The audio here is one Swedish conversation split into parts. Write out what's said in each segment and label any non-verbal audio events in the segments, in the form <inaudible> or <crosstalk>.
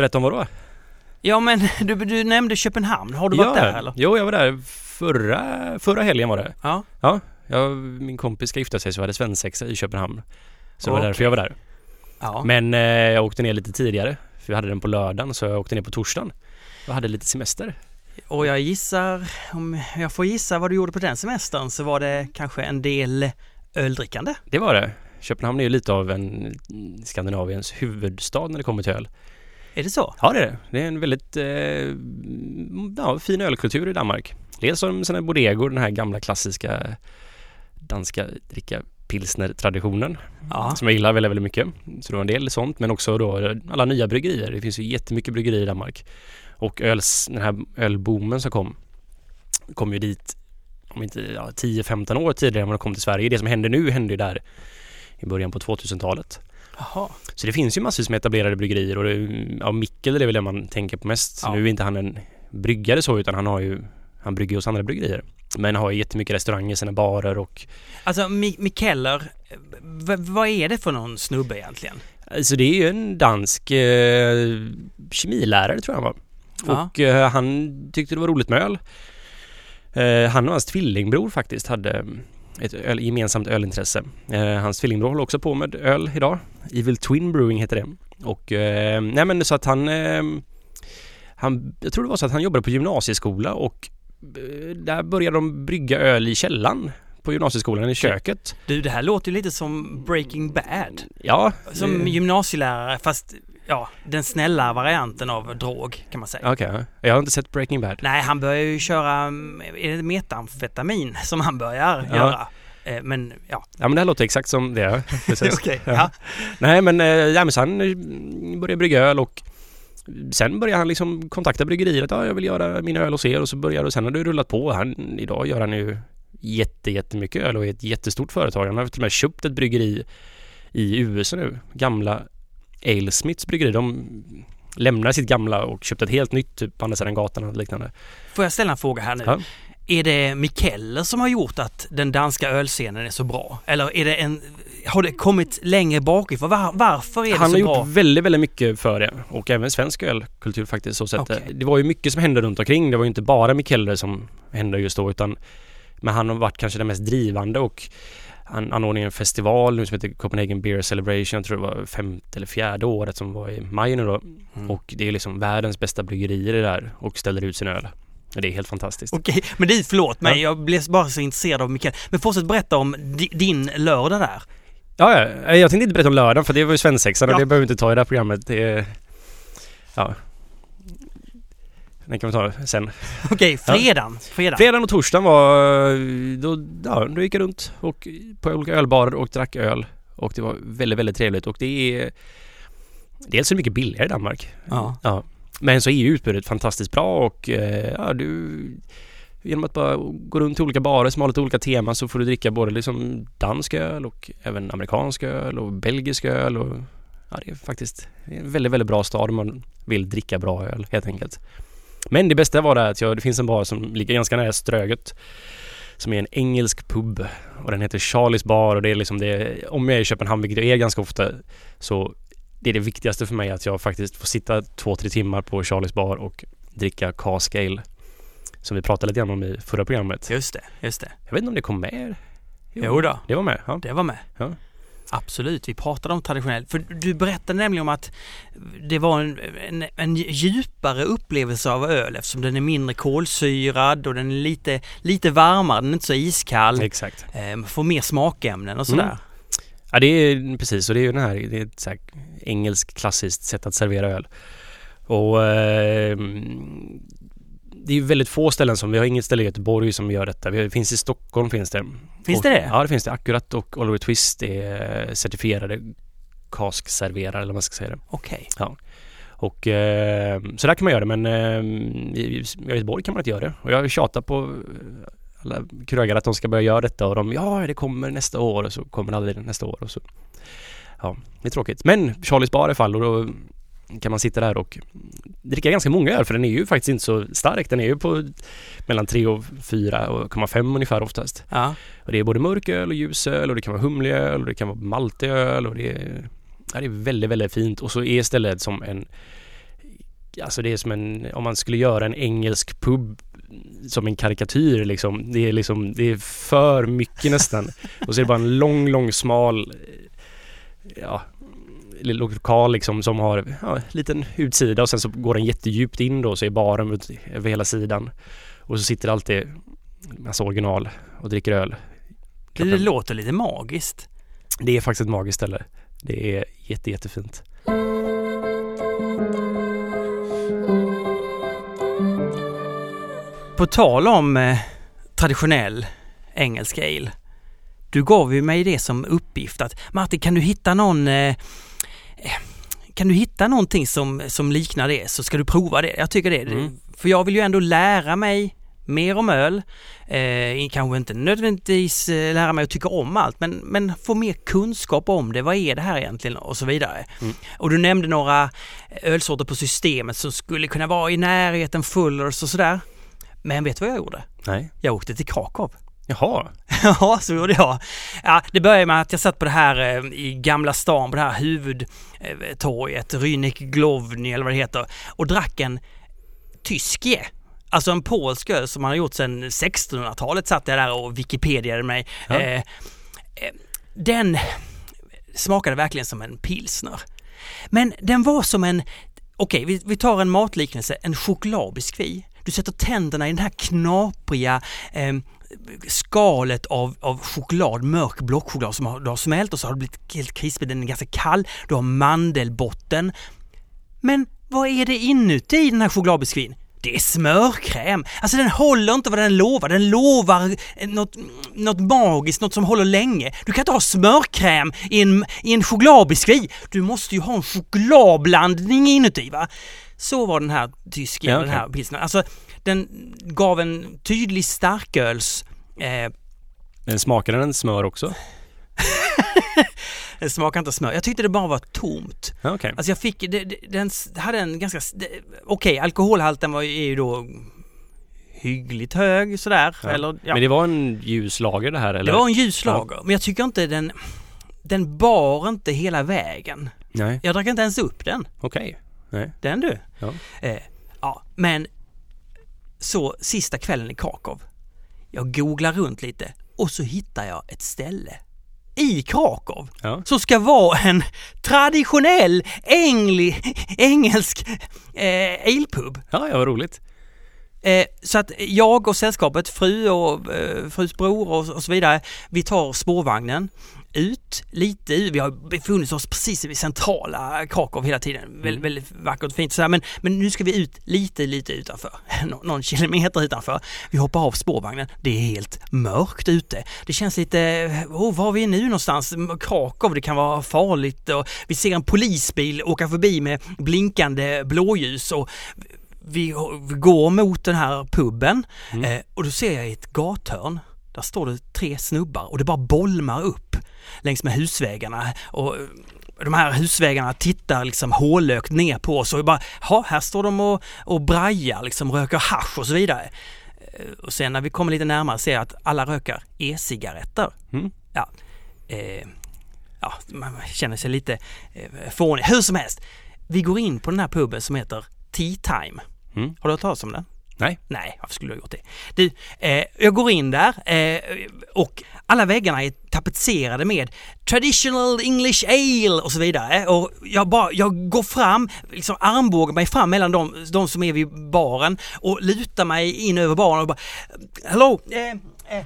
Berätta om vad då? Ja men <laughs> du, du nämnde Köpenhamn. Har du varit ja, där eller? Jo, jag var där förra, förra helgen var det. Ja. Ja, jag, min kompis ska gifta sig så jag hade svensexa i Köpenhamn. Så det var Okej. därför jag var där. Ja. Men eh, jag åkte ner lite tidigare. För vi hade den på lördagen så jag åkte ner på torsdagen. Jag hade lite semester. Och jag gissar, om jag får gissa vad du gjorde på den semestern så var det kanske en del öldrickande? Det var det. Köpenhamn är ju lite av en Skandinaviens huvudstad när det kommer till öl. Är det så? Ja det är det. Det är en väldigt eh, ja, fin ölkultur i Danmark. Dels de sina bodegor, den här gamla klassiska danska dricka pilsner-traditionen Ja. som jag gillar väldigt, väldigt mycket. Så det var en del sånt men också då alla nya bryggerier. Det finns ju jättemycket bryggerier i Danmark. Och öls, den här ölboomen som kom kom ju dit om inte ja, 10-15 år tidigare än vad de kom till Sverige. Det som händer nu hände ju där i början på 2000-talet. Jaha. Så det finns ju massvis med etablerade bryggerier och det, ja, Mikkel det är väl det man tänker på mest. Ja. Nu är inte han en bryggare så utan han har ju han brygger hos andra bryggerier. Men har ju jättemycket restauranger, sina barer och Alltså Mi- vad är det för någon snubbe egentligen? Alltså det är ju en dansk eh, kemilärare tror jag han var. Ja. Och eh, han tyckte det var roligt med öl. Eh, han och hans tvillingbror faktiskt hade ett öl, gemensamt ölintresse. Eh, hans tvillingbror håller också på med öl idag. Evil Twin Brewing heter det. Och eh, nej men så att han, eh, han, jag tror det var så att han jobbade på gymnasieskola och eh, där började de brygga öl i källan på gymnasieskolan i köket. Du, det här låter ju lite som Breaking Bad. Ja, Som det- gymnasielärare fast ja, den snälla varianten av drog kan man säga. Okej, jag har inte sett Breaking Bad. Nej, han börjar ju köra, mm, är det metamfetamin som han börjar Ja. göra? Eh, Men ja, Ja men det här låter exakt som det. <laughs> Precis. okej. Ja. Ja. Nej men, eh, ja, men så han eh, började brygga öl och sen började han liksom kontakta bryggerier att ja, jag vill göra min öl hos er och så började och sen har det rullat på. Han, idag gör han ju jätte, jättemycket öl och är ett jättestort företag. Han har till och med köpt ett bryggeri i USA nu. Gamla Alesmiths bryggeri. De lämnar sitt gamla och köpte ett helt nytt typ på andra sidan gatan och liknande. Får jag ställa en fråga här nu? Ja. Är det Mikkeller som har gjort att den danska ölscenen är så bra? Eller är det en, har det kommit längre bakifrån? Var, varför är det Han så har bra? gjort väldigt, väldigt mycket för det och även svensk ölkultur faktiskt. Så sätt. Okej. Det var ju mycket som hände runt omkring. Det var ju inte bara Mikkeller som hände just då utan men han har varit kanske den mest drivande och han anordnade en festival nu som heter Copenhagen Beer Celebration. Jag tror det var femte eller fjärde året som var i maj nu då. Mm. Och det är liksom världens bästa bryggerier där och ställer ut sin öl. Och det är helt fantastiskt. Okej, men det, förlåt mig, Ja. jag blev bara så intresserad av Mikkeller. Men fortsätt berätta om di, din lördag där. Ja, ja, jag tänkte inte berätta om lördagen för det var ju svensexan och Ja. det behöver vi inte ta i det här programmet. Det är, ja. Den kan vi ta sen. <laughs> Okej, fredagen. Fredag. Fredagen och torsdagen var... Då, ja, då gick jag runt och på olika ölbarer och drack öl. Och det var väldigt, väldigt trevligt och det är... Dels är det mycket billigare i Danmark. Ja. Ja. Men så är ju utbudet fantastiskt bra och eh, ja, du... Genom att bara gå runt till olika barer som har lite olika teman så får du dricka både liksom dansk öl och även amerikansk öl och belgisk öl och... Ja, det är faktiskt en väldigt, väldigt bra stad om man vill dricka bra öl helt enkelt. Men det bästa var det att jag, det finns en bar som ligger ganska nära Ströget som är en engelsk pub och den heter Charlies bar och det är liksom det, om jag är i Köpenhamn, vilket jag är ganska ofta, så det är det viktigaste för mig att jag faktiskt får sitta två, tre timmar på Charlies bar och dricka cask ale som vi pratade lite grann om i förra programmet. Just det, just det. Jag vet inte om det kom med? Jo då. Det var med? Ja. Det var med. Ja. Absolut, vi pratade om traditionellt. För du berättade nämligen om att det var en, en, en djupare upplevelse av öl eftersom den är mindre kolsyrad och den är lite, lite varmare, den är inte så iskall. Exakt. Eh, får mer smakämnen och sådär. Mm. Ja det är precis och det är ju den här, det är ett så här engelskt klassiskt sätt att servera öl. Och eh, det är väldigt få ställen som, vi har inget ställe i Göteborg som gör detta. Vi- Det finns i Stockholm finns det. Finns och, det det? Ja det finns det. Akkurat och Oliver Twist är certifierade cask-serverare eller vad man ska säga det. Okej. Och eh, så där kan man göra det men eh, i i Göteborg kan man inte göra det. Och jag tjatar på eh, alla krögare att de ska börja göra detta och de ja det kommer nästa år och så kommer det aldrig nästa år och så Ja, det är tråkigt. Men Charlies bar i fall och då kan man sitta där och dricka ganska många öl för den är ju faktiskt inte så stark. Den är ju på mellan 3 och 4,5 ungefär oftast. Ja. Och det är både mörköl och ljusöl och det kan vara humleöl och det kan vara maltöl och det är Ja, det är väldigt, väldigt fint och så är stället som en Alltså det är som en, om man skulle göra en engelsk pub som en karikatyr liksom. Det är liksom, det är för mycket nästan. <laughs> Och så är det bara en lång, lång smal ja, lokal liksom som har ja, en liten utsida och sen så går den jättedjupt in då så är baren över hela sidan. Och så sitter alltid massa original och dricker öl. Det, det låter lite magiskt. Det är faktiskt ett magiskt ställe. Det är jätte, jättefint. På tal om eh, traditionell engelsk ale. Du gav ju mig det som uppgift att Martin kan du hitta någon eh, kan du hitta någonting som, som liknar det så ska du prova det. Jag tycker det. Mm. För jag vill ju ändå lära mig mer om öl. Eh, kanske inte nödvändigtvis eh, lära mig att tycka om allt men, men få mer kunskap om det. Vad är det här egentligen och så vidare. Mm. Och du nämnde några ölsorter på systemet som skulle kunna vara i närheten Fullers och sådär. Men vet du vad jag gjorde? Nej. Jag åkte till Krakow. Jaha. <laughs> ja, så gjorde jag. Ja, det började med att jag satt på det här eh, i Gamla stan, på det här huvudtorget, Rynek Glovny eller vad det heter, och drack en tyskje. Alltså en polsk öl som man har gjort sedan 1600-talet satt jag där och wikipediade mig. Ja. Eh, eh, den smakade verkligen som en pilsner. Men den var som en, okej okay, vi, vi tar en matliknelse, en chokladbiskvi. Du sätter tänderna i den här knapriga eh, skalet av, av choklad, mörk blockchoklad som har, du har smält och så har det blivit helt krispig, den är ganska kall, du har mandelbotten. Men vad är det inuti den här chokladbiskvin? Det är smörkräm! Alltså den håller inte vad den lovar, den lovar eh, något, något magiskt, något som håller länge. Du kan inte ha smörkräm i en, i en chokladbiskvi. Du måste ju ha en chokladblandning inuti va? Så var den här tysken, ja, okay. den här pilsnern. Alltså den gav en tydlig starköls... Eh, den smakade den smör också? <laughs> den smakar inte smör. Jag tyckte det bara var tomt. Okay. Alltså jag fick, det, det, den hade en ganska, okej okay, alkoholhalten var, ju då hyggligt hög sådär. Ja. Eller, ja. Men det var en ljuslager det här eller? Det var en ljuslager, ja. men jag tycker inte den, den bar inte hela vägen. Nej. Jag drack inte ens upp den. Okej. Okay. Den du. Ja. Eh, ja, men så sista kvällen i Krakow. Jag googlar runt lite och så hittar jag ett ställe i Krakow ja. som ska vara en traditionell engli, engelsk eh, alpub. Ja, ja, vad roligt. Eh, så att jag och sällskapet, fru och eh, frus bror och, och, så vidare, vi tar spårvagnen ut lite, vi har befunnit oss precis vid centrala Krakow hela tiden. Mm. Väldigt, väldigt vackert och fint sådär. Men, men nu ska vi ut lite, lite utanför. <laughs> Nå någon kilometer utanför. Vi hoppar av spårvagnen. Det är helt mörkt ute. Det känns lite, oh, var vi är nu någonstans? Krakow, det kan vara farligt och vi ser en polisbil åka förbi med blinkande blåljus och vi, vi går mot den här puben mm. eh, och då ser jag ett gathörn där står det tre snubbar och det bara bolmar upp längs med husvägarna och eh, de här husvägarna tittar liksom hålökt ner på oss och bara, ja, här står de och, och brajar, liksom röker hash och så vidare. Eh, och sen när vi kommer lite närmare ser jag att alla röker e-cigaretter. Mm. Ja, eh, ja, man känner sig lite eh, fånig. Hur som helst, vi går in på den här puben som heter Tea Time. Mm. Har du hört talas om den? Nej. Nej, varför skulle du ha gjort det? Du, eh, jag går in där eh, och alla väggarna är tapetserade med traditional English ale och så vidare. Och jag, bara, jag går fram, liksom armbågar mig fram mellan de, de som är vid baren och lutar mig in över baren och bara Hello, eh, eh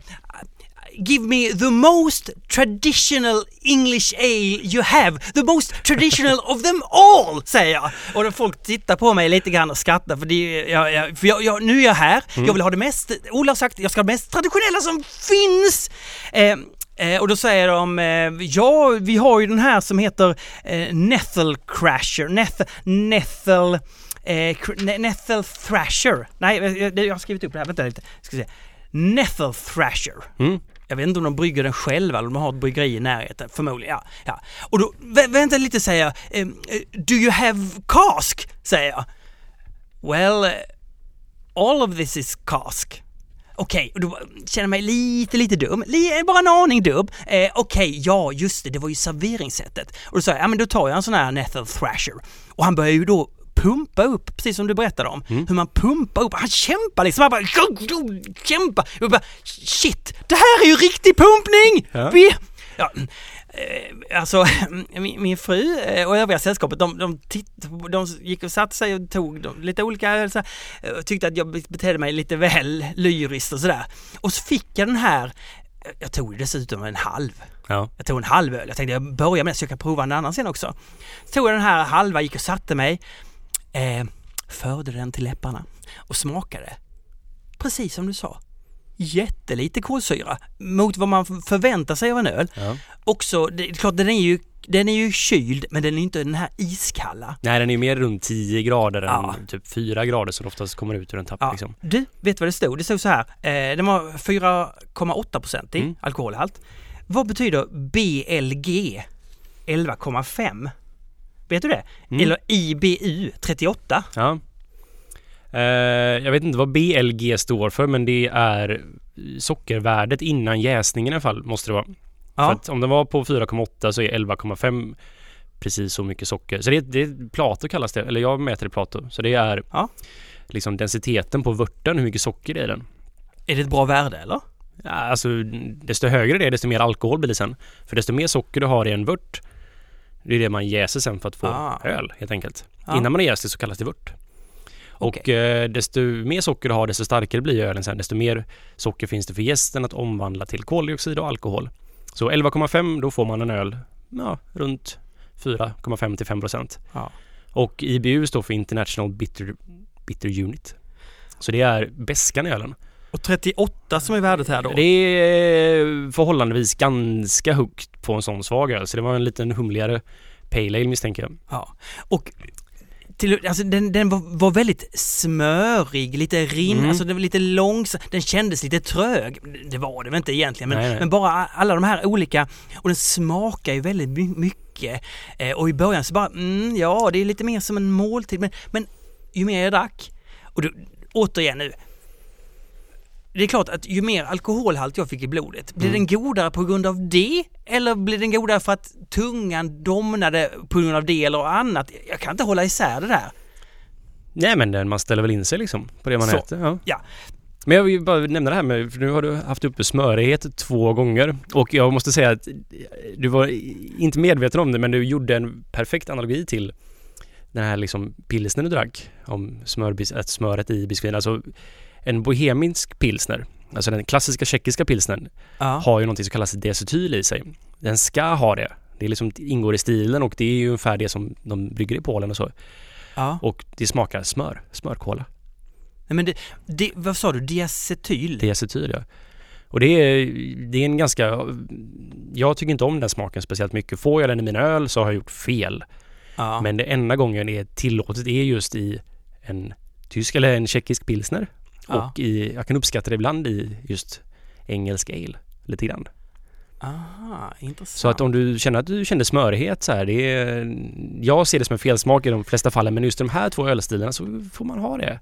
give me the most traditional English ale you have. The most traditional of them all, säger jag. Och folk tittar på mig lite grann och skrattar för, det, jag, jag, för jag, nu är jag här. Mm. Jag vill ha det mest, Ola har sagt, jag ska ha det mest traditionella som finns. Eh, Eh, och då säger de, eh, ja vi har ju den här som heter eh, Nethel Crasher, Nethel, Nethel, eh, Nethel Thrasher. Nej, jag, jag har skrivit upp det här, vänta lite. Ska se. Nethel Thrasher. Mm. Jag vet inte om de brygger den själva eller om de har ett bryggeri i närheten. Förmodligen, ja. ja. Och då, vä vänta lite säger jag. Ehm, eh, do you have cask? Säger jag. Well, eh, all of this is cask. Okej, och då mm, känner jag mig lite, lite dum. Eh, bara en aning dum. Eh, Okej, ja just det, det var ju serveringssättet. Och då sa jag, ja men då tar jag en sån här Nethel Thrasher. Och han börjar ju då pumpa upp, precis som du berättade om. Mm. Hur man pumpar upp, han kämpar liksom, han bara kämpar. Jag bara, shit, det här är ju riktig pumpning! Ja. Vi, ja, eh, alltså <laughs> min, min fru eh, och övriga sällskapet de, de, titt, de gick och satte sig och tog de, lite olika öl eh, och tyckte att jag betedde mig lite väl lyriskt och sådär. Och så fick jag den här, jag tog dessutom en halv. Ja. Jag tog en halv öl. Jag tänkte jag börjar med det så jag kan prova en annan sen också. Så tog jag den här halva, gick och satte mig, eh, förde den till läpparna och smakade. Precis som du sa. Jättelite kolsyra mot vad man förväntar sig av en öl. ja. Också, det är klart den är ju den är ju kyld men den är inte den här iskalla. Nej, den är mer runt 10 grader Ja. än typ 4 grader som oftast kommer ut ur en tapp Ja. liksom. Du, vet vad det stod? Det stod så här. Eh, den var 4,8 procent i Mm. alkoholhalt. Vad betyder BLG 11,5? Vet du det? Mm. Eller IBU 38? Ja. Eh, jag vet inte vad BLG står för men det är sockervärdet innan jäsningen i alla fall måste det vara. För Ja. att om den var på 4,8 så är 11,5 precis så mycket socker. Så det, det är Plato kallas det, eller jag mäter det Plato. Så det är Ja. liksom densiteten på vörten, hur mycket socker det är i den. Är det ett bra värde eller? Ja, alltså desto högre det är desto mer alkohol blir det sen. För desto mer socker du har i en vört det är det man jäser sen för att få Ah. öl helt enkelt. Ja. Innan man har jäst det så kallas det vört. Och Okej. eh, desto mer socker du har desto starkare blir ölen sen. Desto mer socker finns det för jästen att omvandla till koldioxid och alkohol. Så 11,5 då får man en öl ja, runt 4,5 till 5 procent. Ja. Och IBU står för International Bitter, Bitter Unit. Så det är beskan i ölen. Och 38 som är värdet här då? Det är förhållandevis ganska högt på en sån svag öl. Så det var en liten humligare Pale Ale misstänker jag. Ja. Och till, alltså den, den var, var väldigt smörig, lite rinn, Mm. alltså den var lite långsam, den kändes lite trög. Det var det väl inte egentligen men, Nej, nej. men bara alla de här olika, och den smakar ju väldigt my- mycket. Eh, och i början så bara, mm, ja det är lite mer som en måltid men, men ju mer jag drack, och då, återigen nu, det är klart att ju mer alkoholhalt jag fick i blodet, blir Mm. den godare på grund av det? Eller blir den godare för att tungan domnade på grund av det eller annat? Jag kan inte hålla isär det där. Nej men den- man ställer väl in sig liksom på det man Så. äter. Ja. Ja. Men jag vill bara nämna det här med, för nu har du haft uppe smörighet två gånger och jag måste säga att du var inte medveten om det men du gjorde en perfekt analogi till den här liksom pilsner du drack om att smöret i biskvin. Alltså en bohemisk pilsner, alltså den klassiska tjeckiska pilsnern Ja. har ju någonting som kallas deacetyl i sig. Den ska ha det. Det liksom, ingår i stilen och det är ju ungefär det som de brygger i Polen och så. ja. Och det smakar smör, smörkola. Nej, men det, det, vad sa du? Diacetyl? Diacetyl ja. Och det är, det är en ganska... Jag tycker inte om den smaken speciellt mycket. Får jag den i min öl så har jag gjort fel. Ja. Men det enda gången det är tillåtet är just i en tysk eller en tjeckisk pilsner. Ja. Och i, jag kan uppskatta det ibland i just engelsk ale. Lite grann. Aha, intressant. Så att om du känner att du kände smörighet så här, det är, jag ser det som en felsmak i de flesta fallen men just de här två ölstilarna så får man ha det.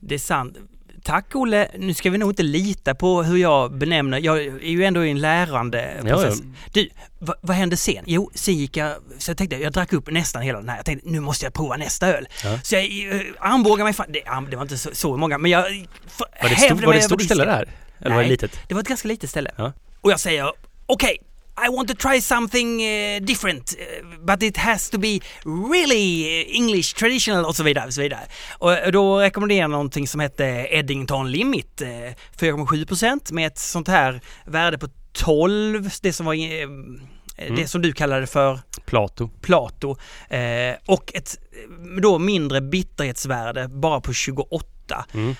Det är sant. Tack Olle, nu ska vi nog inte lita på hur jag benämner, jag är ju ändå i en lärande Ja, process. Du, vad, vad hände sen? Jo, sen gick jag, så jag tänkte, jag drack upp nästan hela den här. Jag tänkte, nu måste jag prova nästa öl. Ja. Så jag uh, armbågade mig fram, det, det var inte så, så många, men jag för, Var det, stor, var det ett stort ställe där? Eller var det Nej. litet? Det var ett ganska litet ställe. Ja. Och jag säger, okej, I want to try something eh, different, eh, but it has to be really eh, English traditional och så vidare. Och, så vidare. och då rekommenderar jag någonting som heter Eddington Limit, eh, 4,7% med ett sånt här värde på 12, det som var eh, det som du kallade för Plato. Plato eh, och ett då mindre bitterhetsvärde bara på 28. Mm.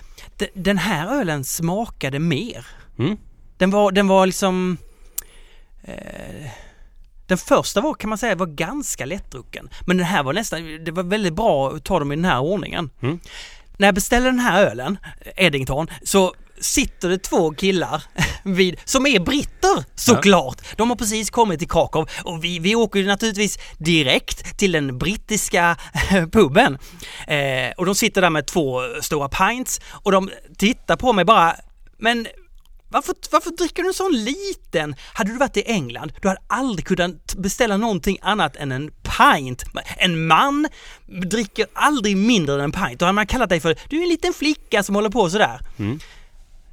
Den här ölen smakade mer. Mm. Den var, den var liksom... Eh, den första var kan man säga var ganska lättdrucken. Men den här var nästan, det var väldigt bra att ta dem i den här ordningen. Mm. När jag beställde den här ölen, Eddington, så sitter det två killar <laughs> vid, som är britter såklart. De har precis kommit till Krakow och vi, vi åker ju naturligtvis direkt till den brittiska <laughs> puben. Eh, och de sitter där med två stora pints och de tittar på mig bara Men varför, varför dricker du en sån liten? Hade du varit i England, du hade aldrig kunnat beställa någonting annat än en pint. En man dricker aldrig mindre än en pint. Då hade man kallat dig för, du är en liten flicka som håller på sådär. Mm.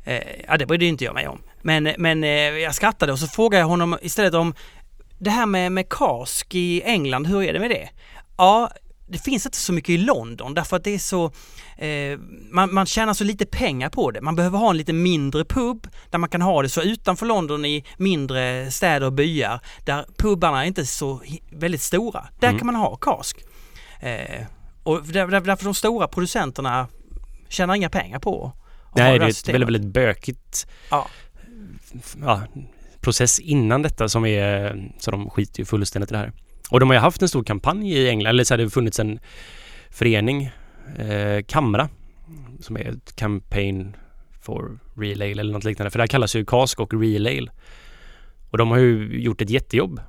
Eh, ja, det brydde inte jag mig om. Men, men eh, jag skrattade och så frågade jag honom istället om det här med, med kask i England, hur är det med det? Ja, det finns inte så mycket i London därför att det är så, eh, man, man tjänar så lite pengar på det. Man behöver ha en lite mindre pub där man kan ha det så utanför London i mindre städer och byar där pubarna är inte så väldigt stora. Där Mm. kan man ha kask. Eh, och där, där, därför de stora producenterna tjänar inga pengar på Nej, det är ett väldigt, väldigt bökigt Ja. ja, process innan detta som är så de skiter ju fullständigt i det här. Och de har ju haft en stor kampanj i England, eller så har det funnits en förening, eh, Kamra, som är ett campaign for real ale eller något liknande. För det här kallas ju cask och real ale. Och de har ju gjort ett jättejobb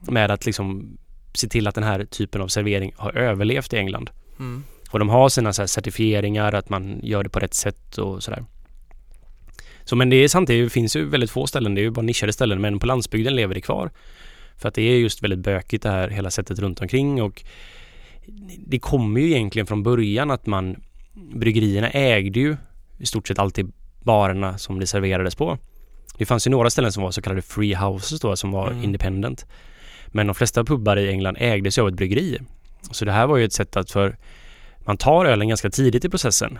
med att liksom se till att den här typen av servering har överlevt i England. Mm. Och de har sina så certifieringar, att man gör det på rätt sätt och sådär. Så men det är sant, det finns ju väldigt få ställen, det är ju bara nischade ställen, men på landsbygden lever det kvar. För att det är just väldigt bökigt det här hela sättet runt omkring och det kommer ju egentligen från början att man bryggerierna ägde ju i stort sett alltid barerna som det serverades på. Det fanns ju några ställen som var så kallade free houses då som var Mm. independent. Men de flesta pubbar i England ägdes ju av ett bryggeri. Så det här var ju ett sätt att för man tar ölen ganska tidigt i processen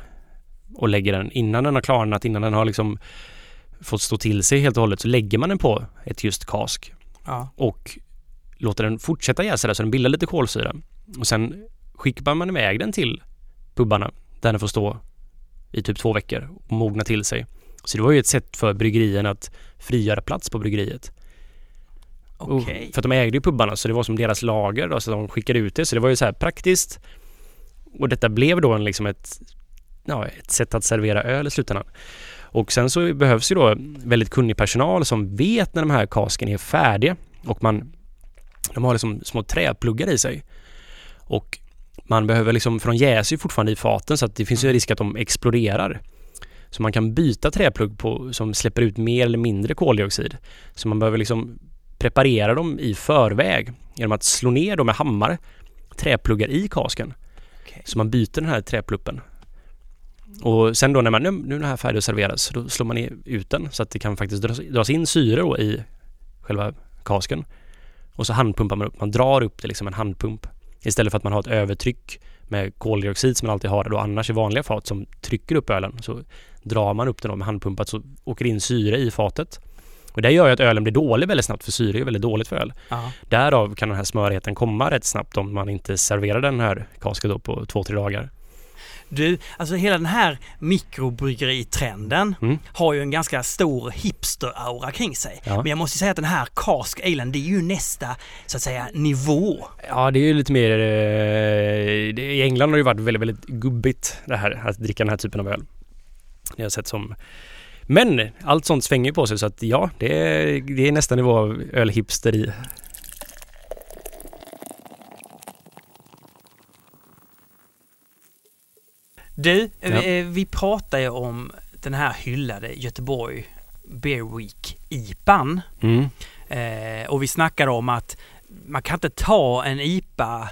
och lägger den innan den har klarnat, innan den har liksom fått stå till sig helt och hållet så lägger man den på ett just kask Ja. och låter den fortsätta jäsa där så den bildar lite kolsyra. Och sen skickar man iväg den till pubbarna där den får stå i typ två veckor och mogna till sig. Så det var ju ett sätt för bryggerierna att frigöra plats på bryggeriet. Okej. För att de ägde ju pubbarna så det var som deras lager då, så de skickade ut det. Så det var ju så här praktiskt. Och detta blev då en, liksom ett, ja, ett sätt att servera öl i slutändan. Och sen så behövs ju då väldigt kunnig personal som vet när de här kasken är färdiga. Och man, de har liksom små träpluggar i sig. Och man behöver liksom, för de jäser ju fortfarande i faten så att det finns ju Mm. risk att de exploderar. Så man kan byta träplugg på, som släpper ut mer eller mindre koldioxid. Så man behöver liksom preparera dem i förväg genom att slå ner dem med hammare träpluggar i kasken. Okej. Så man byter den här träpluppen. Och sen då när man, nu nu är den här färdig att serveras, då slår man ut den så att det kan faktiskt dras, dras in syre då i själva kasken. Och så handpumpar man upp, man drar upp det liksom en handpump. Istället för att man har ett övertryck med koldioxid som man alltid har då annars i vanliga fat som trycker upp ölen. Så drar man upp den med handpumpat så åker det in syre i fatet. Och det gör ju att ölen blir dålig väldigt snabbt för syre är väldigt dåligt för öl. Ja. Därav kan den här smörigheten komma rätt snabbt om man inte serverar den här kasken då på två, tre dagar. Du, alltså hela den här mikrobryggeritrenden Mm. har ju en ganska stor hipster-aura kring sig. Ja. Men jag måste säga att den här cask alen, det är ju nästa, så att säga, nivå. Ja, det är ju lite mer... eh, I England har det ju varit väldigt, väldigt gubbigt det här att dricka den här typen av öl. Det har sett som... Men allt sånt svänger ju på sig så att ja, det är, det är nästa nivå av ölhipsteri. Du, Ja. vi, vi pratar ju om den här hyllade Göteborg Beer Week IPAn. Mm. Eh, och vi snackade om att man kan inte ta en IPA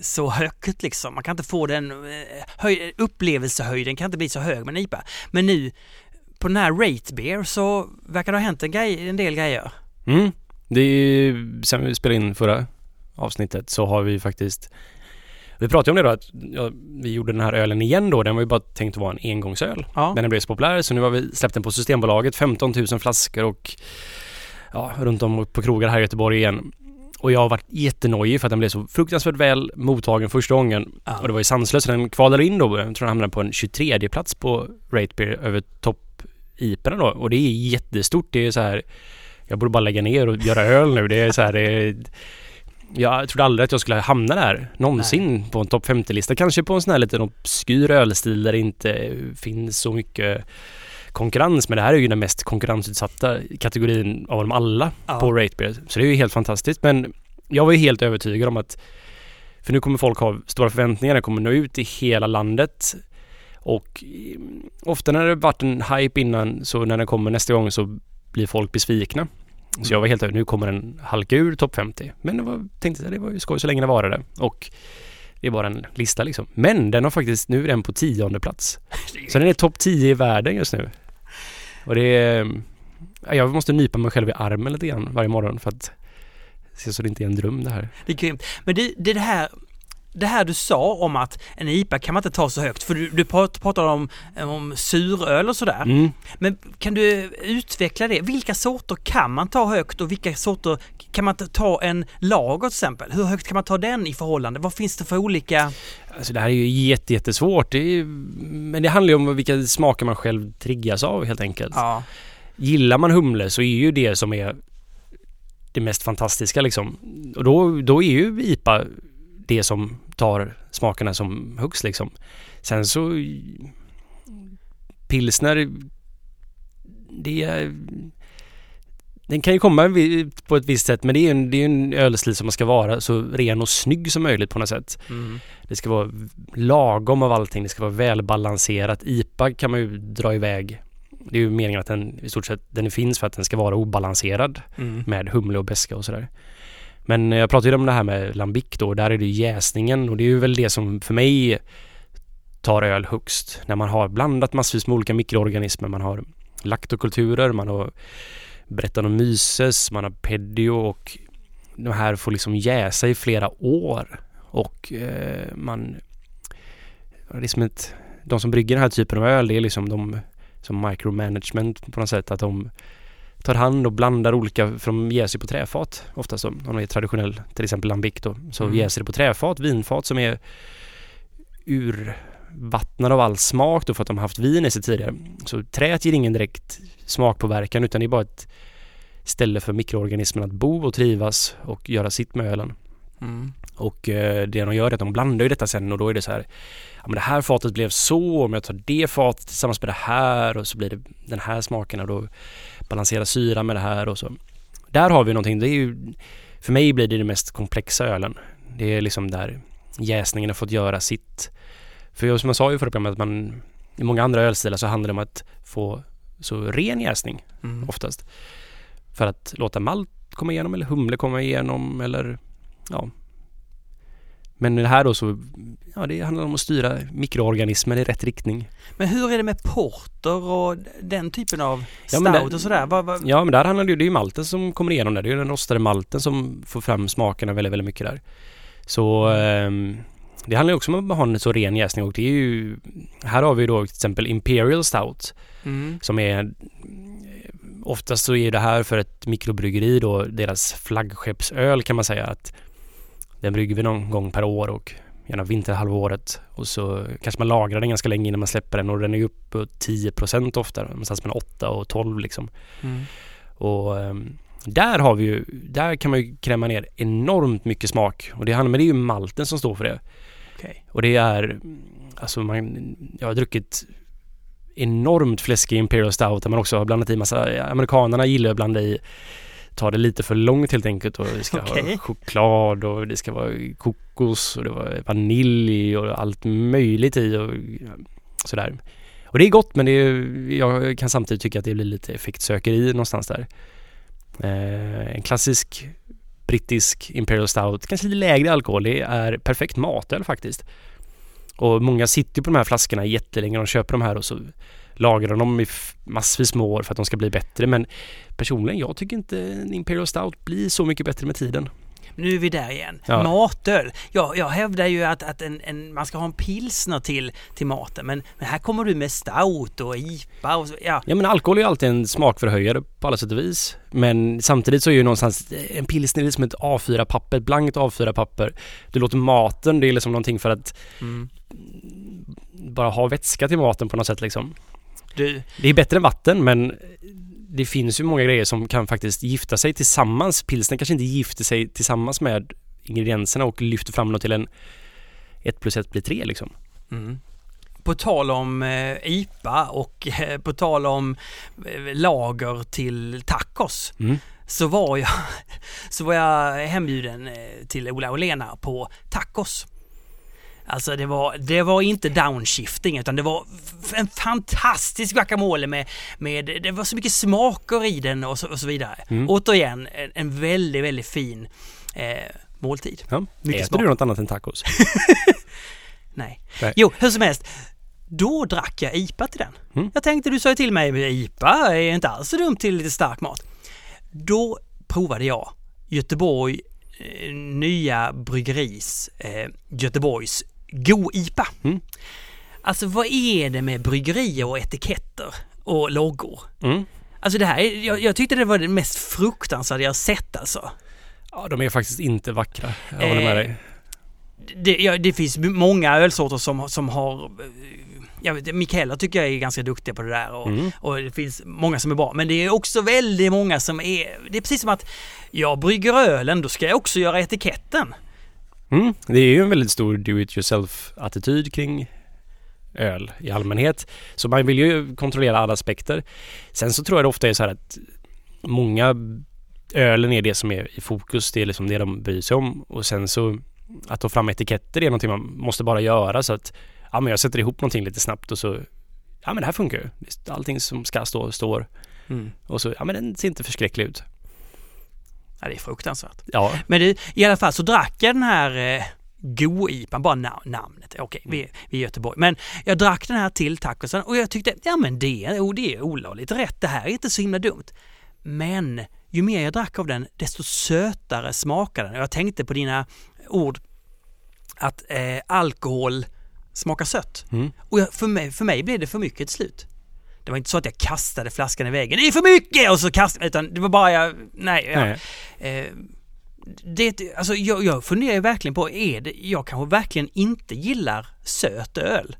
så högt liksom. Man kan inte få den eh, höj, upplevelsehöjden kan inte bli så hög med en IPA. Men nu på den här Rate Beer så verkar det ha hänt en, grej, en del grejer. Mm. Det är ju, sen vi spelade in förra avsnittet så har vi faktiskt vi pratade om det då att ja, vi gjorde den här ölen igen då. Den var ju bara tänkt att vara en engångsöl. Ja. Men den blev så populär så nu har vi släppt den på Systembolaget. 15 000 flaskor och ja, runt om på krogar här i Göteborg igen. Och jag har varit jättenojig för att den blev så fruktansvärt väl mottagen första gången. Ja. Och det var ju sanslöst. Den kvalade in då. Jag tror den hamnade på en 23 plats på Rate Beer över topp iperna då. Och det är jättestort. Det är så här jag borde bara lägga ner och göra öl nu. Det är så här, det är, jag trodde aldrig att jag skulle hamna där någonsin på en topp 50-lista. Kanske på en sån här liten obskyr ölstil där det inte finns så mycket konkurrens. Men det här är ju den mest konkurrensutsatta kategorin av dem alla Ja. på Rate Beer. Så det är ju helt fantastiskt. Men jag var ju helt övertygad om att för nu kommer folk ha stora förväntningar. Den kommer nå ut i hela landet. Och mm, ofta när det varit en hype innan så när den kommer nästa gång så blir folk besvikna. Så jag var helt övertygad, nu kommer den halka ur topp 50. Men det var, tänkte jag, det var ju skoj så länge det varade. Och det är bara en lista liksom. Men den har faktiskt, nu är den på tionde plats. Så den är topp 10 i världen just nu. Och det är, jag måste nypa mig själv i armen lite grann varje morgon för att se så det inte är en dröm det här. Det är grymt. Men det, det, är det här det här du sa om att en IPA kan man inte ta så högt, för du, du pratade om, om suröl och sådär. Mm. Men kan du utveckla det? Vilka sorter kan man ta högt och vilka sorter kan man ta en lager till exempel? Hur högt kan man ta den i förhållande? Vad finns det för olika? Alltså det här är ju jättesvårt. Det men det handlar ju om vilka smaker man själv triggas av helt enkelt. Ja. Gillar man humle så är ju det som är det mest fantastiska liksom. Och då, då är ju IPA det som tar smakerna som högst liksom. Sen så pilsner det är den kan ju komma på ett visst sätt men det är en, det är en ölstil som man ska vara så ren och snygg som möjligt på något sätt. Mm. Det ska vara lagom av allting, det ska vara välbalanserat. IPA kan man ju dra iväg. Det är ju meningen att den i stort sett den finns för att den ska vara obalanserad mm. med humle och beska och sådär. Men jag pratade ju om det här med lambic då, där är det jäsningen och det är ju väl det som för mig tar öl högst. När man har blandat massvis med olika mikroorganismer, man har laktokulturer, man har Brettanomyces, man har pedio och de här får liksom jäsa i flera år och eh, man det är som ett, de som brygger den här typen av öl det är liksom de som micromanagement på något sätt att de tar hand och blandar olika, för de jäser på träfat oftast om de är traditionell, till exempel lambic då, så mm. jäser det på träfat, vinfat som är urvattnade av all smak då för att de haft vin i sig tidigare. Så träet ger ingen direkt smakpåverkan utan det är bara ett ställe för mikroorganismerna att bo och trivas och göra sitt med ölen. Mm. Och eh, det de gör är att de blandar ju detta sen och då är det så här Ja men det här fatet blev så, om jag tar det fatet tillsammans med det här och så blir det den här smaken och då balansera syra med det här och så. Där har vi någonting, det är ju, för mig blir det den mest komplexa ölen. Det är liksom där jäsningen har fått göra sitt. För som jag sa i förra programmet, att man i många andra ölstilar så handlar det om att få så ren jäsning mm. oftast. För att låta malt komma igenom eller humle komma igenom eller ja, men det här då så, ja det handlar om att styra mikroorganismer i rätt riktning. Men hur är det med porter och den typen av stout ja, där, och sådär? Var, var... Ja men där handlar det ju, det är ju malten som kommer igenom där. Det är ju den rostade malten som får fram smakerna väldigt, väldigt mycket där. Så eh, det handlar ju också om att ha en så ren jäsning och det är ju, här har vi då till exempel Imperial Stout mm. som är Oftast så är det här för ett mikrobryggeri då deras flaggskeppsöl kan man säga att den brygger vi någon gång per år och gärna vinterhalvåret och så kanske man lagrar den ganska länge innan man släpper den och den är uppe på 10% ofta, någonstans mellan 8 och 12 liksom. Mm. Och um, där har vi ju, där kan man ju kräma ner enormt mycket smak och det handlar, men det är ju malten som står för det. Okay. Och det är, alltså man, jag har druckit enormt fläskig Imperial Stout där man också har blandat i massa, amerikanerna gillar att blanda i ta det lite för långt helt enkelt och det ska okay. ha choklad och det ska vara kokos och det var vanilj och allt möjligt i och sådär. Och det är gott men det är, jag kan samtidigt tycka att det blir lite effektsökeri någonstans där. Eh, en klassisk brittisk Imperial Stout, kanske lite lägre alkohol, det är perfekt matöl faktiskt. Och många sitter på de här flaskorna jättelänge, de köper de här och så lagrar dem i massvis med år för att de ska bli bättre. Men personligen, jag tycker inte en Imperial Stout blir så mycket bättre med tiden. Nu är vi där igen. Ja. Matöl. Jag, jag hävdar ju att, att en, en, man ska ha en pilsner till, till maten men, men här kommer du med stout och IPA och så, ja. Ja men alkohol är ju alltid en smakförhöjare på alla sätt och vis. Men samtidigt så är ju någonstans en pilsner liksom ett A4-papper, ett blankt A4-papper. Du låter maten, det är liksom någonting för att mm. bara ha vätska till maten på något sätt liksom. Du... Det är bättre än vatten men det finns ju många grejer som kan faktiskt gifta sig tillsammans. Pilsner kanske inte gifter sig tillsammans med ingredienserna och lyfter fram något till en 1 plus 1 blir 3 liksom. Mm. På tal om eh, IPA och eh, på tal om eh, lager till tacos mm. så var jag <laughs> så var jag hembjuden eh, till Ola och Lena på tacos. Alltså det var, det var inte downshifting utan det var en fantastisk guacamole med, med det var så mycket smaker i den och så, och så vidare. Mm. Återigen en, en väldigt, väldigt fin eh, måltid. Ja. Mycket Äter du något annat än tacos? <laughs> Nej. Nej. Jo, hur som helst. Då drack jag IPA till den. Mm. Jag tänkte, du sa ju till mig, IPA är inte alls så dumt till lite stark mat. Då provade jag Göteborg eh, nya bryggeris eh, Göteborgs Go-IPA. Mm. Alltså vad är det med bryggerier och etiketter och loggor? Mm. Alltså det här, är- jag, jag tyckte det var det mest fruktansvärda jag sett alltså. Ja, de är faktiskt inte vackra. Jag håller med Eh, dig. Det, ja, det finns många ölsorter som, som har... eh, vet, Mikaela tycker jag är ganska duktig på det där och, Mm. och det finns många som är bra. Men det är också väldigt många som är... Det är precis som att jag brygger ölen, då ska jag också göra etiketten. Mm. Det är ju en väldigt stor do it yourself attityd kring öl i allmänhet. Så man vill ju kontrollera alla aspekter. Sen så tror jag det ofta är så här att många ölen är det som är i fokus. Det är liksom det de bryr sig om. Och sen så att ta fram etiketter är någonting man måste bara göra så att ja men jag sätter ihop någonting lite snabbt och så ja men det här funkar ju. Allting som ska stå står. Och så ja men den ser inte förskräcklig ut. Ja, det är fruktansvärt. Ja, Men det, i alla fall så drack jag den här eh, Go-IPan, bara na- namnet. Okej, vi, vi är i Göteborg. Men jag drack den här till tacosen och jag tyckte, ja men det, oh, det är olagligt rätt. Det här är inte så himla dumt. Men ju mer jag drack av den, desto sötare smakade den. Jag tänkte på dina ord att eh, alkohol smakar sött. Mm. Och jag, för, mig, för mig blev det för mycket till slut. Det var inte så att jag kastade flaskan i väggen. Det är för mycket! Och så kastade utan det var bara jag, nej. Jag, nej. Eh, det, alltså jag, jag funderar ju verkligen på, är det, jag kanske verkligen inte gillar söt öl?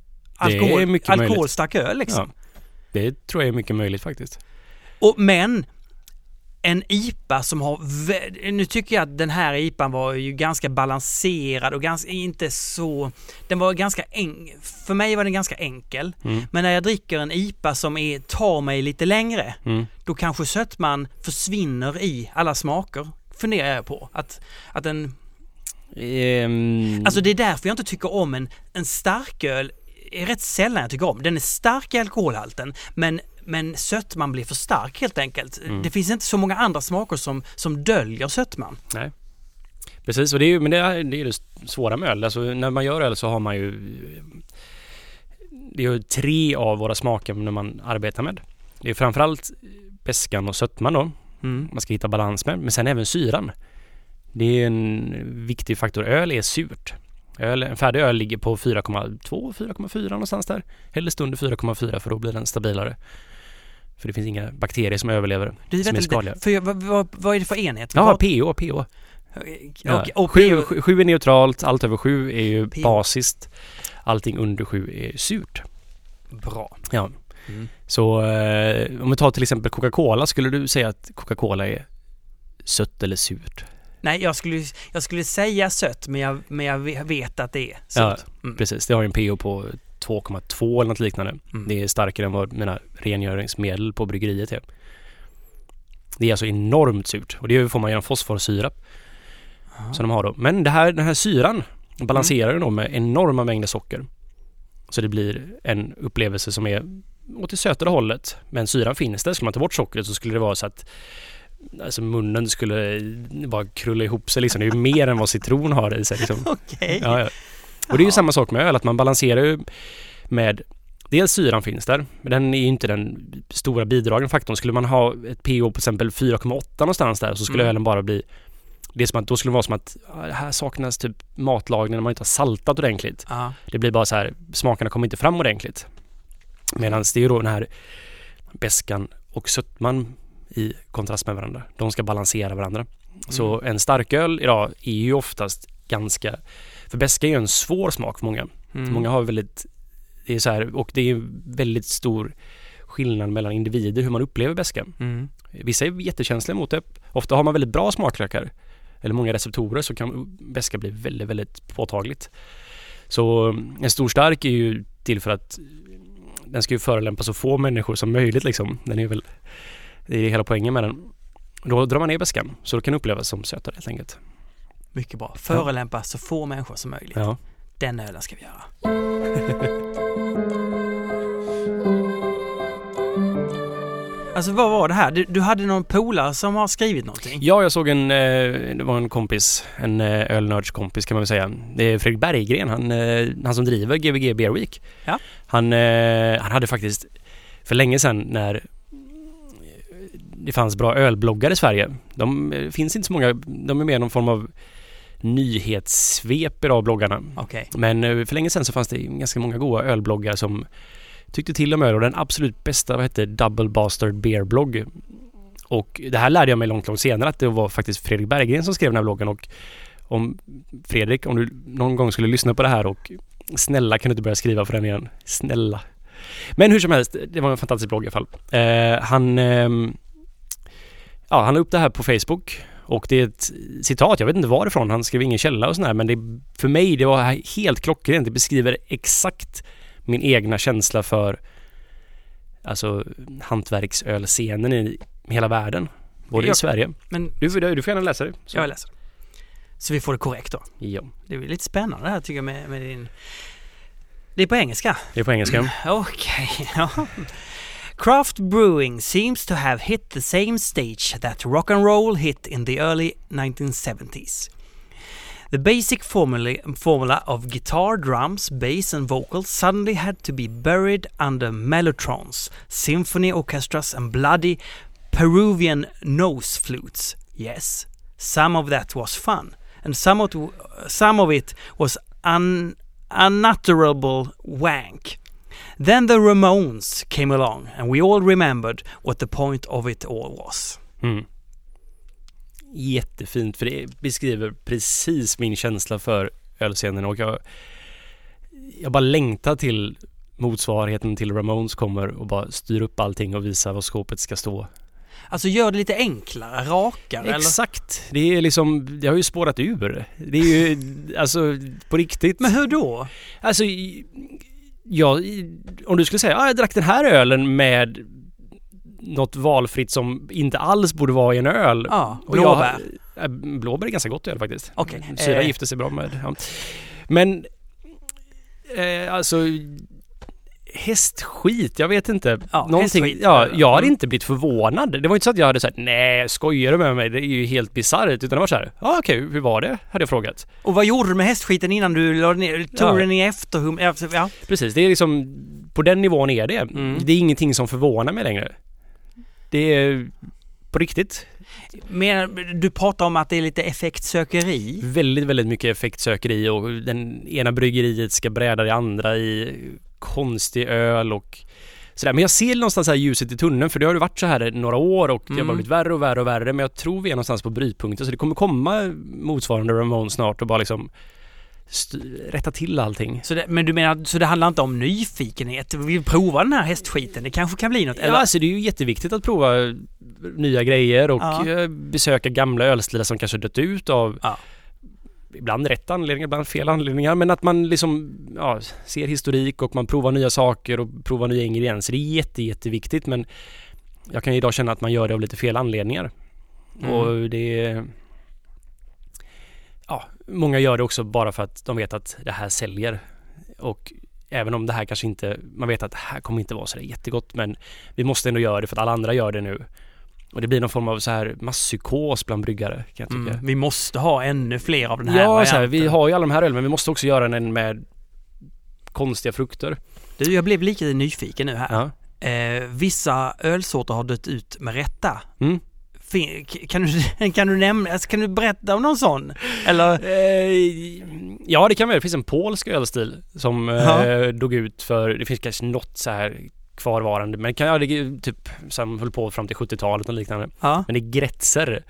Det är mycket möjligt. alkoholstark öl liksom. Ja. Det tror jag är mycket möjligt faktiskt. Och, men en IPA som har, nu tycker jag att den här IPAn var ju ganska balanserad och ganska, inte så, den var ganska enkel, för mig var den ganska enkel. Mm. Men när jag dricker en IPA som är, tar mig lite längre, Mm. då kanske sötman försvinner i alla smaker. Funderar jag på. Att, att en, Ehm, alltså det är därför jag inte tycker om en, en starköl. är rätt sällan jag tycker om. Den är stark i alkoholhalten men, men sötman blir för stark helt enkelt. Mm. Det finns inte så många andra smaker som, som döljer sötman. Precis, och det är ju, men det är, det är det svåra med öl. Alltså när man gör öl så har man ju det är ju tre av våra smakämnen man arbetar med. Det är framförallt beskan och sötman då. Mm. Man ska hitta balans med. Men sen även syran. Det är en viktig faktor. Öl är surt. Öl, en färdig öl ligger på 4,2, 4,4 någonstans där. Helst under 4,4 för då blir den stabilare. För det finns inga bakterier som överlever. Du, Som är skadliga. för jag, vad, vad, vad är det för enhet? Ja, PO, PO. Ja. och, och, sju, sju, sju är neutralt, allt över sju är ju PO. basiskt. Allting under sju är surt. Bra. Ja. Mm. Så eh, om vi tar till exempel Coca-Cola, skulle du säga att Coca-Cola är sött eller surt? Nej, jag skulle, jag skulle säga sött men jag, men jag vet att det är Ja, sött. Mm. Precis, det har ju en PO på 2,2 eller något liknande. Mm. Det är starkare än vad mina rengöringsmedel på bryggeriet är. Det är alltså enormt surt och det får man genom fosforsyrap Ja. som de har då. Men det här, den här syran balanserar Mm. då med enorma mängder socker. Så det blir en upplevelse som är åt det sötare hållet. Men syran finns där. Skulle man ta bort sockret så skulle det vara så att alltså munnen skulle bara krulla ihop sig liksom. Det är ju mer än vad citron har i sig liksom. <laughs> Okej. Ja, ja. Och det är ju samma sak med öl, att man balanserar ju med Dels syran finns där, men den är ju inte den stora bidragande faktorn. Skulle man ha ett pH på till exempel 4,8 någonstans där så skulle Mm. ölen bara bli det är som att, då skulle det vara som att här saknas typ matlagning när man inte har saltat ordentligt. Ja. Det blir bara så här, smakerna kommer inte fram ordentligt. Medan det är ju då den här beskan och sötman i kontrast med varandra. De ska balansera varandra. Så en starköl idag är ju oftast ganska... För beska är ju en svår smak för många. Mm. Många har väldigt... Det är så här, och det är väldigt stor skillnad mellan individer hur man upplever beska. Mm. Vissa är jättekänsliga mot det. Ofta har man väldigt bra smaklökar eller många receptorer så kan beska bli väldigt, väldigt påtagligt. Så en stor stark är ju till för att den ska ju förolämpa så få människor som möjligt liksom. Den är väl, det är hela poängen med den. Då drar man ner beskan så då kan det upplevas som sötare helt enkelt. Mycket bra. Förolämpa så få människor som möjligt. Ja. Den ölen ska vi göra. <laughs> Alltså vad var det här? Du, du hade någon polare som har skrivit någonting? Ja, jag såg en, eh, det var en kompis, en eh, ölnördskompis kan man väl säga. Det är Fredrik Berggren, han, eh, han som driver Gbg Beer Week. Ja. Han, han hade faktiskt för länge sedan när det fanns bra ölbloggar i Sverige. De finns inte så många, de är mer någon form av nyhetssvep idag bloggarna. Okej. Men eh, för länge sedan så fanns det ganska många goda ölbloggar som tyckte till om öl och den absolut bästa vad hette Double Bastard Beer blogg. Och det här lärde jag mig långt, långt senare att det var faktiskt Fredrik Berggren som skrev den här bloggen och om Fredrik, om du någon gång skulle lyssna på det här och snälla kan du inte börja skriva för den igen? Snälla. Men hur som helst, det var en fantastisk blogg i alla fall. Eh, han ehm, Ja, han la upp det här på Facebook och det är ett citat, jag vet inte varifrån, han skrev ingen källa och sådär men det, för mig det var helt klockrent. Det beskriver exakt min egna känsla för alltså hantverksölscenen i hela världen. Både Ja. i Sverige. Men Du, du får gärna läsa det. Så. jag läser. Så vi får det korrekt då. Ja, Det är lite spännande här tycker jag med, med din... Det är på engelska. det är på engelska. <clears throat> Okej, ja. Craft brewing seems to have hit the same stage that rock and roll hit in the early 1970s. The basic formula, of guitar, drums, bass, and vocals suddenly had to be buried under mellotrons, symphony orchestras, and bloody Peruvian nose flutes. Yes, some of that was fun, and some of, some of it was un, unutterable wank. Then the Ramones came along, and we all remembered what the point of it all was. Mm. Jättefint för det beskriver precis min känsla för ölscenen och jag, jag bara längtar till motsvarigheten till Ramones kommer och bara styr upp allting och visar var skåpet ska stå. Alltså gör det lite enklare, rakare eller? Exakt! Det är liksom, det har ju spårat ur. Det är ju, alltså på riktigt. Men hur då? Alltså, ja, om du skulle säga ah, jag drack den här ölen med något valfritt som inte alls borde vara i en öl. Ja, Och jag- blåbär. äh, Blåbär är ganska gott öl faktiskt. Okej. Syra eh, gifter sig bra med. Ja. Men eh, alltså hästskit, jag vet inte. Ja, Någonting, hästskit. ja, jag Mm. inte blivit förvånad. Det var inte så att jag hade sagt nej, skojar du med mig? Det är ju helt bisarrt. Utan det var så här, ja ah, okej, hur var det? Hade jag frågat. Och vad gjorde du med hästskiten innan du la ner, tog Ja. den i efterhum? Ja. Precis, det är liksom på den nivån är det. Mm. Det är ingenting som förvånar mig längre. Det är på riktigt Men du pratar om att det är lite effektsökeri. väldigt, väldigt mycket effektsökeri och den ena bryggeriet ska bräda det andra i konstig öl och sådär. Men jag ser någonstans här ljuset i tunneln för det har ju varit så här några år och det har Mm. bara blivit värre och värre och värre. Men jag tror vi är någonstans på brytpunkten så det kommer komma motsvarande Ramones snart och bara liksom rätta till allting. Så det, men du menar, så det handlar inte om nyfikenhet? Vi vill prova den här hästskiten, det kanske kan bli något? Ja, Eller? alltså det är ju jätteviktigt att prova nya grejer och Ja. eh, besöka gamla ölstilar som kanske dött ut av Ja. Ibland rätt anledningar, ibland fel anledningar. Men att man liksom ja, ser historik och man provar nya saker och provar nya ingredienser. Det är jätte, jätteviktigt men jag kan idag känna att man gör det av lite fel anledningar. Mm. Och det Ja, många gör det också bara för att de vet att det här säljer. Och även om det här kanske inte, man vet att det här kommer inte vara så jättegott men vi måste ändå göra det för att alla andra gör det nu. Och det blir någon form av så här masspsykos bland bryggare kan jag tycka. Mm, vi måste ha ännu fler av den här Ja, så här, varianten. vi har ju alla de här ölen men vi måste också göra den med konstiga frukter. Du, jag blev lite nyfiken nu här. Ja. Eh, vissa ölsorter har dött ut med rätta. Mm. Kan, du, <laughs> kan, du nämna, alltså, kan du berätta om någon sån? Eller? Eh, ja, det kan vi. Det finns en polsk ölstil som Ja. eh, dog ut för, det finns kanske något så här kvarvarande, men kan, ja, det är typ som höll på fram till 70-talet och liknande. Ja. Men det är Gretzer.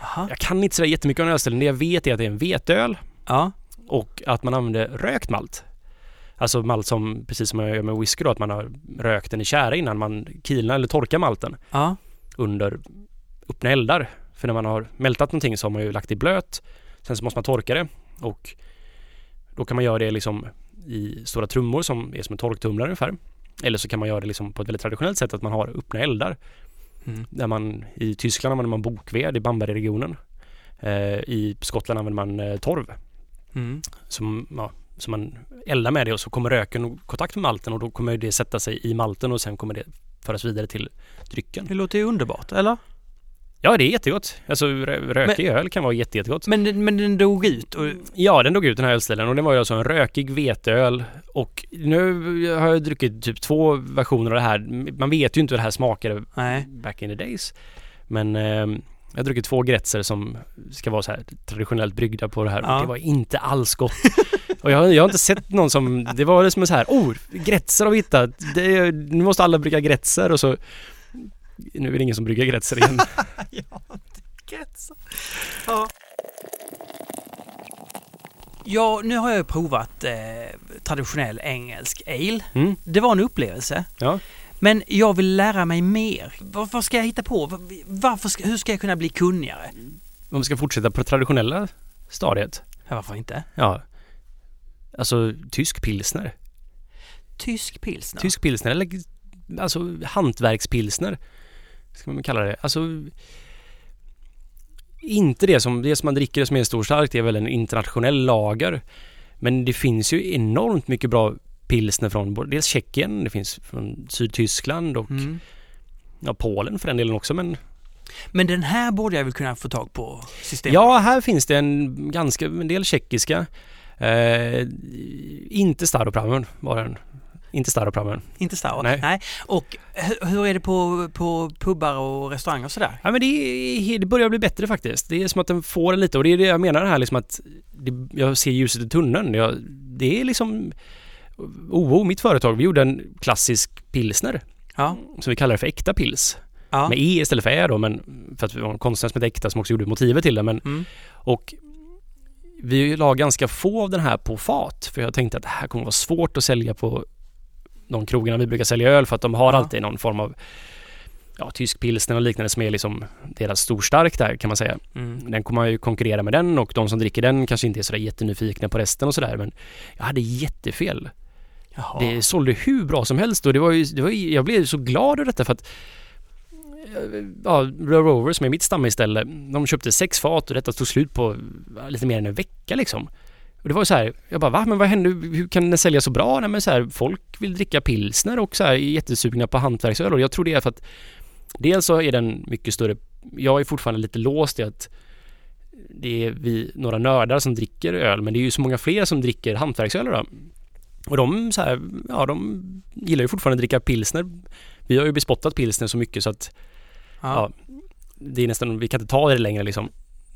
Aha. Jag kan inte så där jättemycket om den ölstilen. Det jag vet är att det är en veteöl Ja. och att man använder rökt malt. Alltså malt som, precis som man gör med whisky då, att man har rökt den i tjära innan man kilnar eller torkar malten Ja. under öppna eldar. För när man har mältat någonting så har man ju lagt det blöt. Sen så måste man torka det och då kan man göra det liksom i stora trummor som är som en torktumlare ungefär. Eller så kan man göra det liksom på ett väldigt traditionellt sätt att man har öppna eldar. Mm. Där man i Tyskland använder man bokved i Bambergregionen. Eh, I Skottland använder man eh, torv Mm. som, ja, Så man eldar med det och så kommer röken i kontakt med malten och då kommer det sätta sig i malten och sen kommer det föras vidare till drycken. Det låter ju underbart, eller? Ja, det är jättegott. Alltså rö- rökig öl kan vara jätte, jättegott. Men, den- men den dog ut och... Ja, den dog ut den här ölstilen och det var ju alltså en rökig veteöl och nu har jag druckit typ två versioner av det här. Man vet ju inte hur det här smakade Nej. back in the days. Men eh, jag har druckit två grätzer som ska vara så här traditionellt bryggda på det här Ja. och det var inte alls gott. och jag, har- jag har inte sett någon som, det var som en så här, oh, grätzer har vi hittat. Det, nu måste alla brygga grätzer och så nu är det ingen som brygger grätzer igen. <laughs> Ja. Ja, nu har jag provat eh, traditionell engelsk ale. Mm, Det var en upplevelse. ja. Men jag vill lära mig mer. Vad, ska jag hitta på? Var- Varför ska, hur ska jag kunna bli kunnigare? Om vi ska fortsätta på det traditionella stadiet. Ja, varför inte? Ja. Alltså tysk pilsner. Tysk pilsner. Tysk pilsner eller alltså hantverkspilsner. Ska man kalla det. Alltså inte det som, det som man dricker som är stor stark, det är väl en internationell lager. Men det finns ju enormt mycket bra pilsner från både- dels Tjeckien, det finns från Sydtyskland och Mm. ja, Polen för den delen också men Men den här borde jag väl kunna få tag på systemet? Ja, här finns det en ganska, en del tjeckiska. Eh, inte Staropramen var den. Inte Staropramen. Inte Star Nej. Nej. Och hur, är det på, på pubbar och restauranger och sådär? Ja men det, är, det börjar bli bättre faktiskt. Det är som att den får en lite och det är det jag menar här liksom att det, jag ser ljuset i tunneln. Jag, det är liksom OO, mitt företag, vi gjorde en klassisk pilsner Ja. som vi kallar för äkta pils. ja. Med E istället för Ä då men för att vi var en konstnär som hette Äkta som också gjorde motivet till det men Mm. och vi la ganska få av den här på fat för jag tänkte att det här kommer vara svårt att sälja på de krogarna vi brukar sälja öl för att de har Ja. alltid någon form av ja, tysk pilsner och liknande som är liksom deras storstark där kan man säga. Mm. Den kommer man ju konkurrera med den och de som dricker den kanske inte är sådär jättenyfikna på resten och sådär men jag hade jättefel. Jaha. Det sålde hur bra som helst och det var ju, det var ju, jag blev så glad över detta för att eh, Ja, Blue Rover som är mitt stammisställe, de köpte sex fat och detta tog slut på lite mer än en vecka liksom. Och det var ju så här, jag bara va? Men vad hände? Hur kan den sälja så bra? Nej men så här, folk vill dricka pilsner och så här är jättesugna på hantverksöl och jag tror det är för att dels så är den mycket större. Jag är fortfarande lite låst i att det är vi några nördar som dricker öl men det är ju så många fler som dricker hantverksöl idag. Och de så här, ja de gillar ju fortfarande att dricka pilsner. Vi har ju bespottat pilsner så mycket så att ja. ja. det är nästan, vi kan inte ta det längre liksom.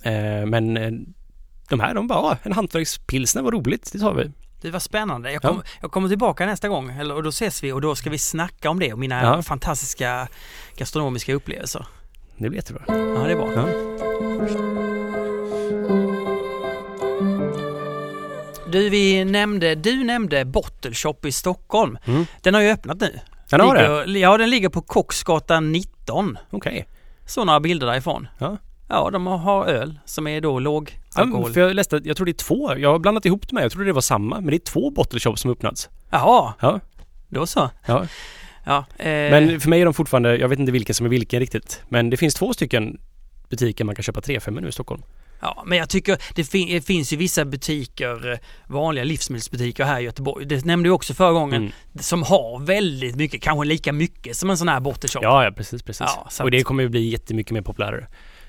Eh, men eh, de här, de bara, "Ah, en hantverkspilsner, vad roligt, det tar vi. Det var spännande. Jag, Ja. kom, jag kommer tillbaka nästa gång eller, och då ses vi och då ska vi snacka om det och mina Ja. fantastiska gastronomiska upplevelser. Det blir jättebra. Ja, det är bra. Ja. Du, vi nämnde, du nämnde Bottle Shop i Stockholm. Mm. Den har ju öppnat nu. Den har det? ligger, Ja, den ligger på Kocksgatan 19. Okej. Så några bilder därifrån. Ja. Ja, de har öl som är då låg Ja, alkohol. för jag läste, jag tror det är två, jag har blandat ihop det med, jag trodde det var samma, men det är två bottle shops som öppnats. Jaha, Ja. då så. Ja. Ja, eh, Men för mig är de fortfarande, jag vet inte vilken som är vilken riktigt, men det finns två stycken butiker man kan köpa 3-5 nu i Stockholm. Ja, men jag tycker det, fin- det finns ju vissa butiker, eh, vanliga livsmedelsbutiker här i Göteborg, det nämnde jag också förra gången, Mm. som har väldigt mycket, kanske lika mycket som en sån här bottle shop. Ja, ja precis, precis. Ja, och det kommer ju bli jättemycket mer populärare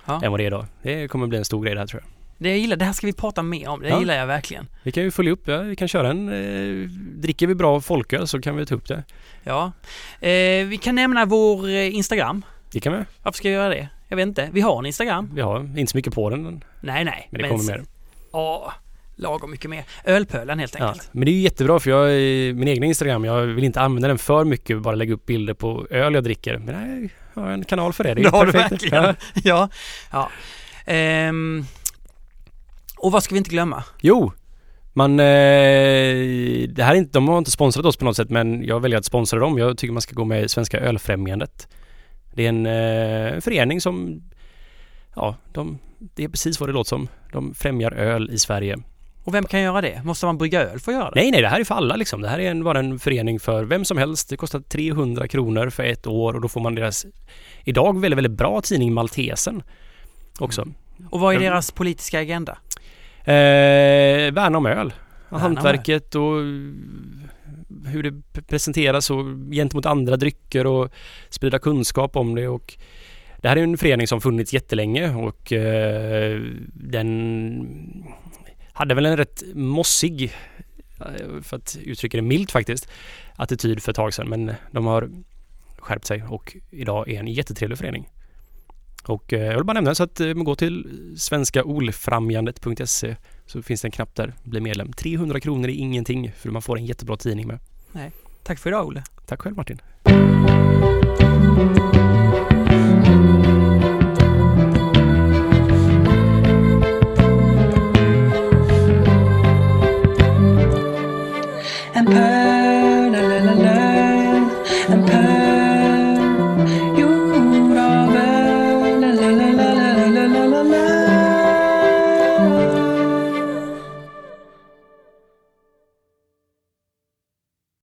Ja. än vad det är idag. Det kommer bli en stor grej det här tror jag. Det jag gillar, det här ska vi prata mer om, det Ja. gillar jag verkligen. Vi kan ju följa upp, ja, vi kan köra en, eh, dricker vi bra folköl så kan vi ta upp det. Ja. Eh, vi kan nämna vår eh, Instagram. Det kan vi. Varför ska jag göra det? Jag vet inte. Vi har en Instagram. Vi har inte så mycket på den, men Nej, nej. det kommer mer. Ja, lagom mycket mer. Ölpölen helt Ja. enkelt. Men det är ju jättebra för jag, i min egen Instagram, jag vill inte använda den för mycket, bara lägga upp bilder på öl jag dricker. Men nej, har en kanal för det. Det Det har du perfekt. verkligen. Ja. Ja. ja. Ehm, och vad ska vi inte glömma? Jo, man, eh, det här är inte, de har inte sponsrat oss på något sätt men jag väljer att sponsra dem. Jag tycker man ska gå med i Svenska Ölfrämjandet. Det är en eh, förening som, ja, de, det är precis vad det låter som. De främjar öl i Sverige. Och vem kan göra det? Måste man brygga öl för att göra det? Nej, nej, det här är för alla liksom. Det här är en, bara en förening för vem som helst. Det kostar 300 kronor för ett år och då får man deras, idag väldigt, väldigt bra tidning Maltesen också. Och vad är deras politiska agenda? Eh, värna om öl. hantverket och hur det presenteras och gentemot andra drycker och sprida kunskap om det och det här är en förening som funnits jättelänge och eh, den hade väl en rätt mossig, eh, för att uttrycka det milt faktiskt, attityd för ett tag sedan men de har skärpt sig och idag är en jättetrevlig förening. Och eh, jag vill bara nämna så att man går till svenskaolfrämjandet.se så finns det en knapp där, bli medlem. 300 kronor är ingenting för man får en jättebra tidning med. Nej. Tack för idag Olle. Tack själv Martin. And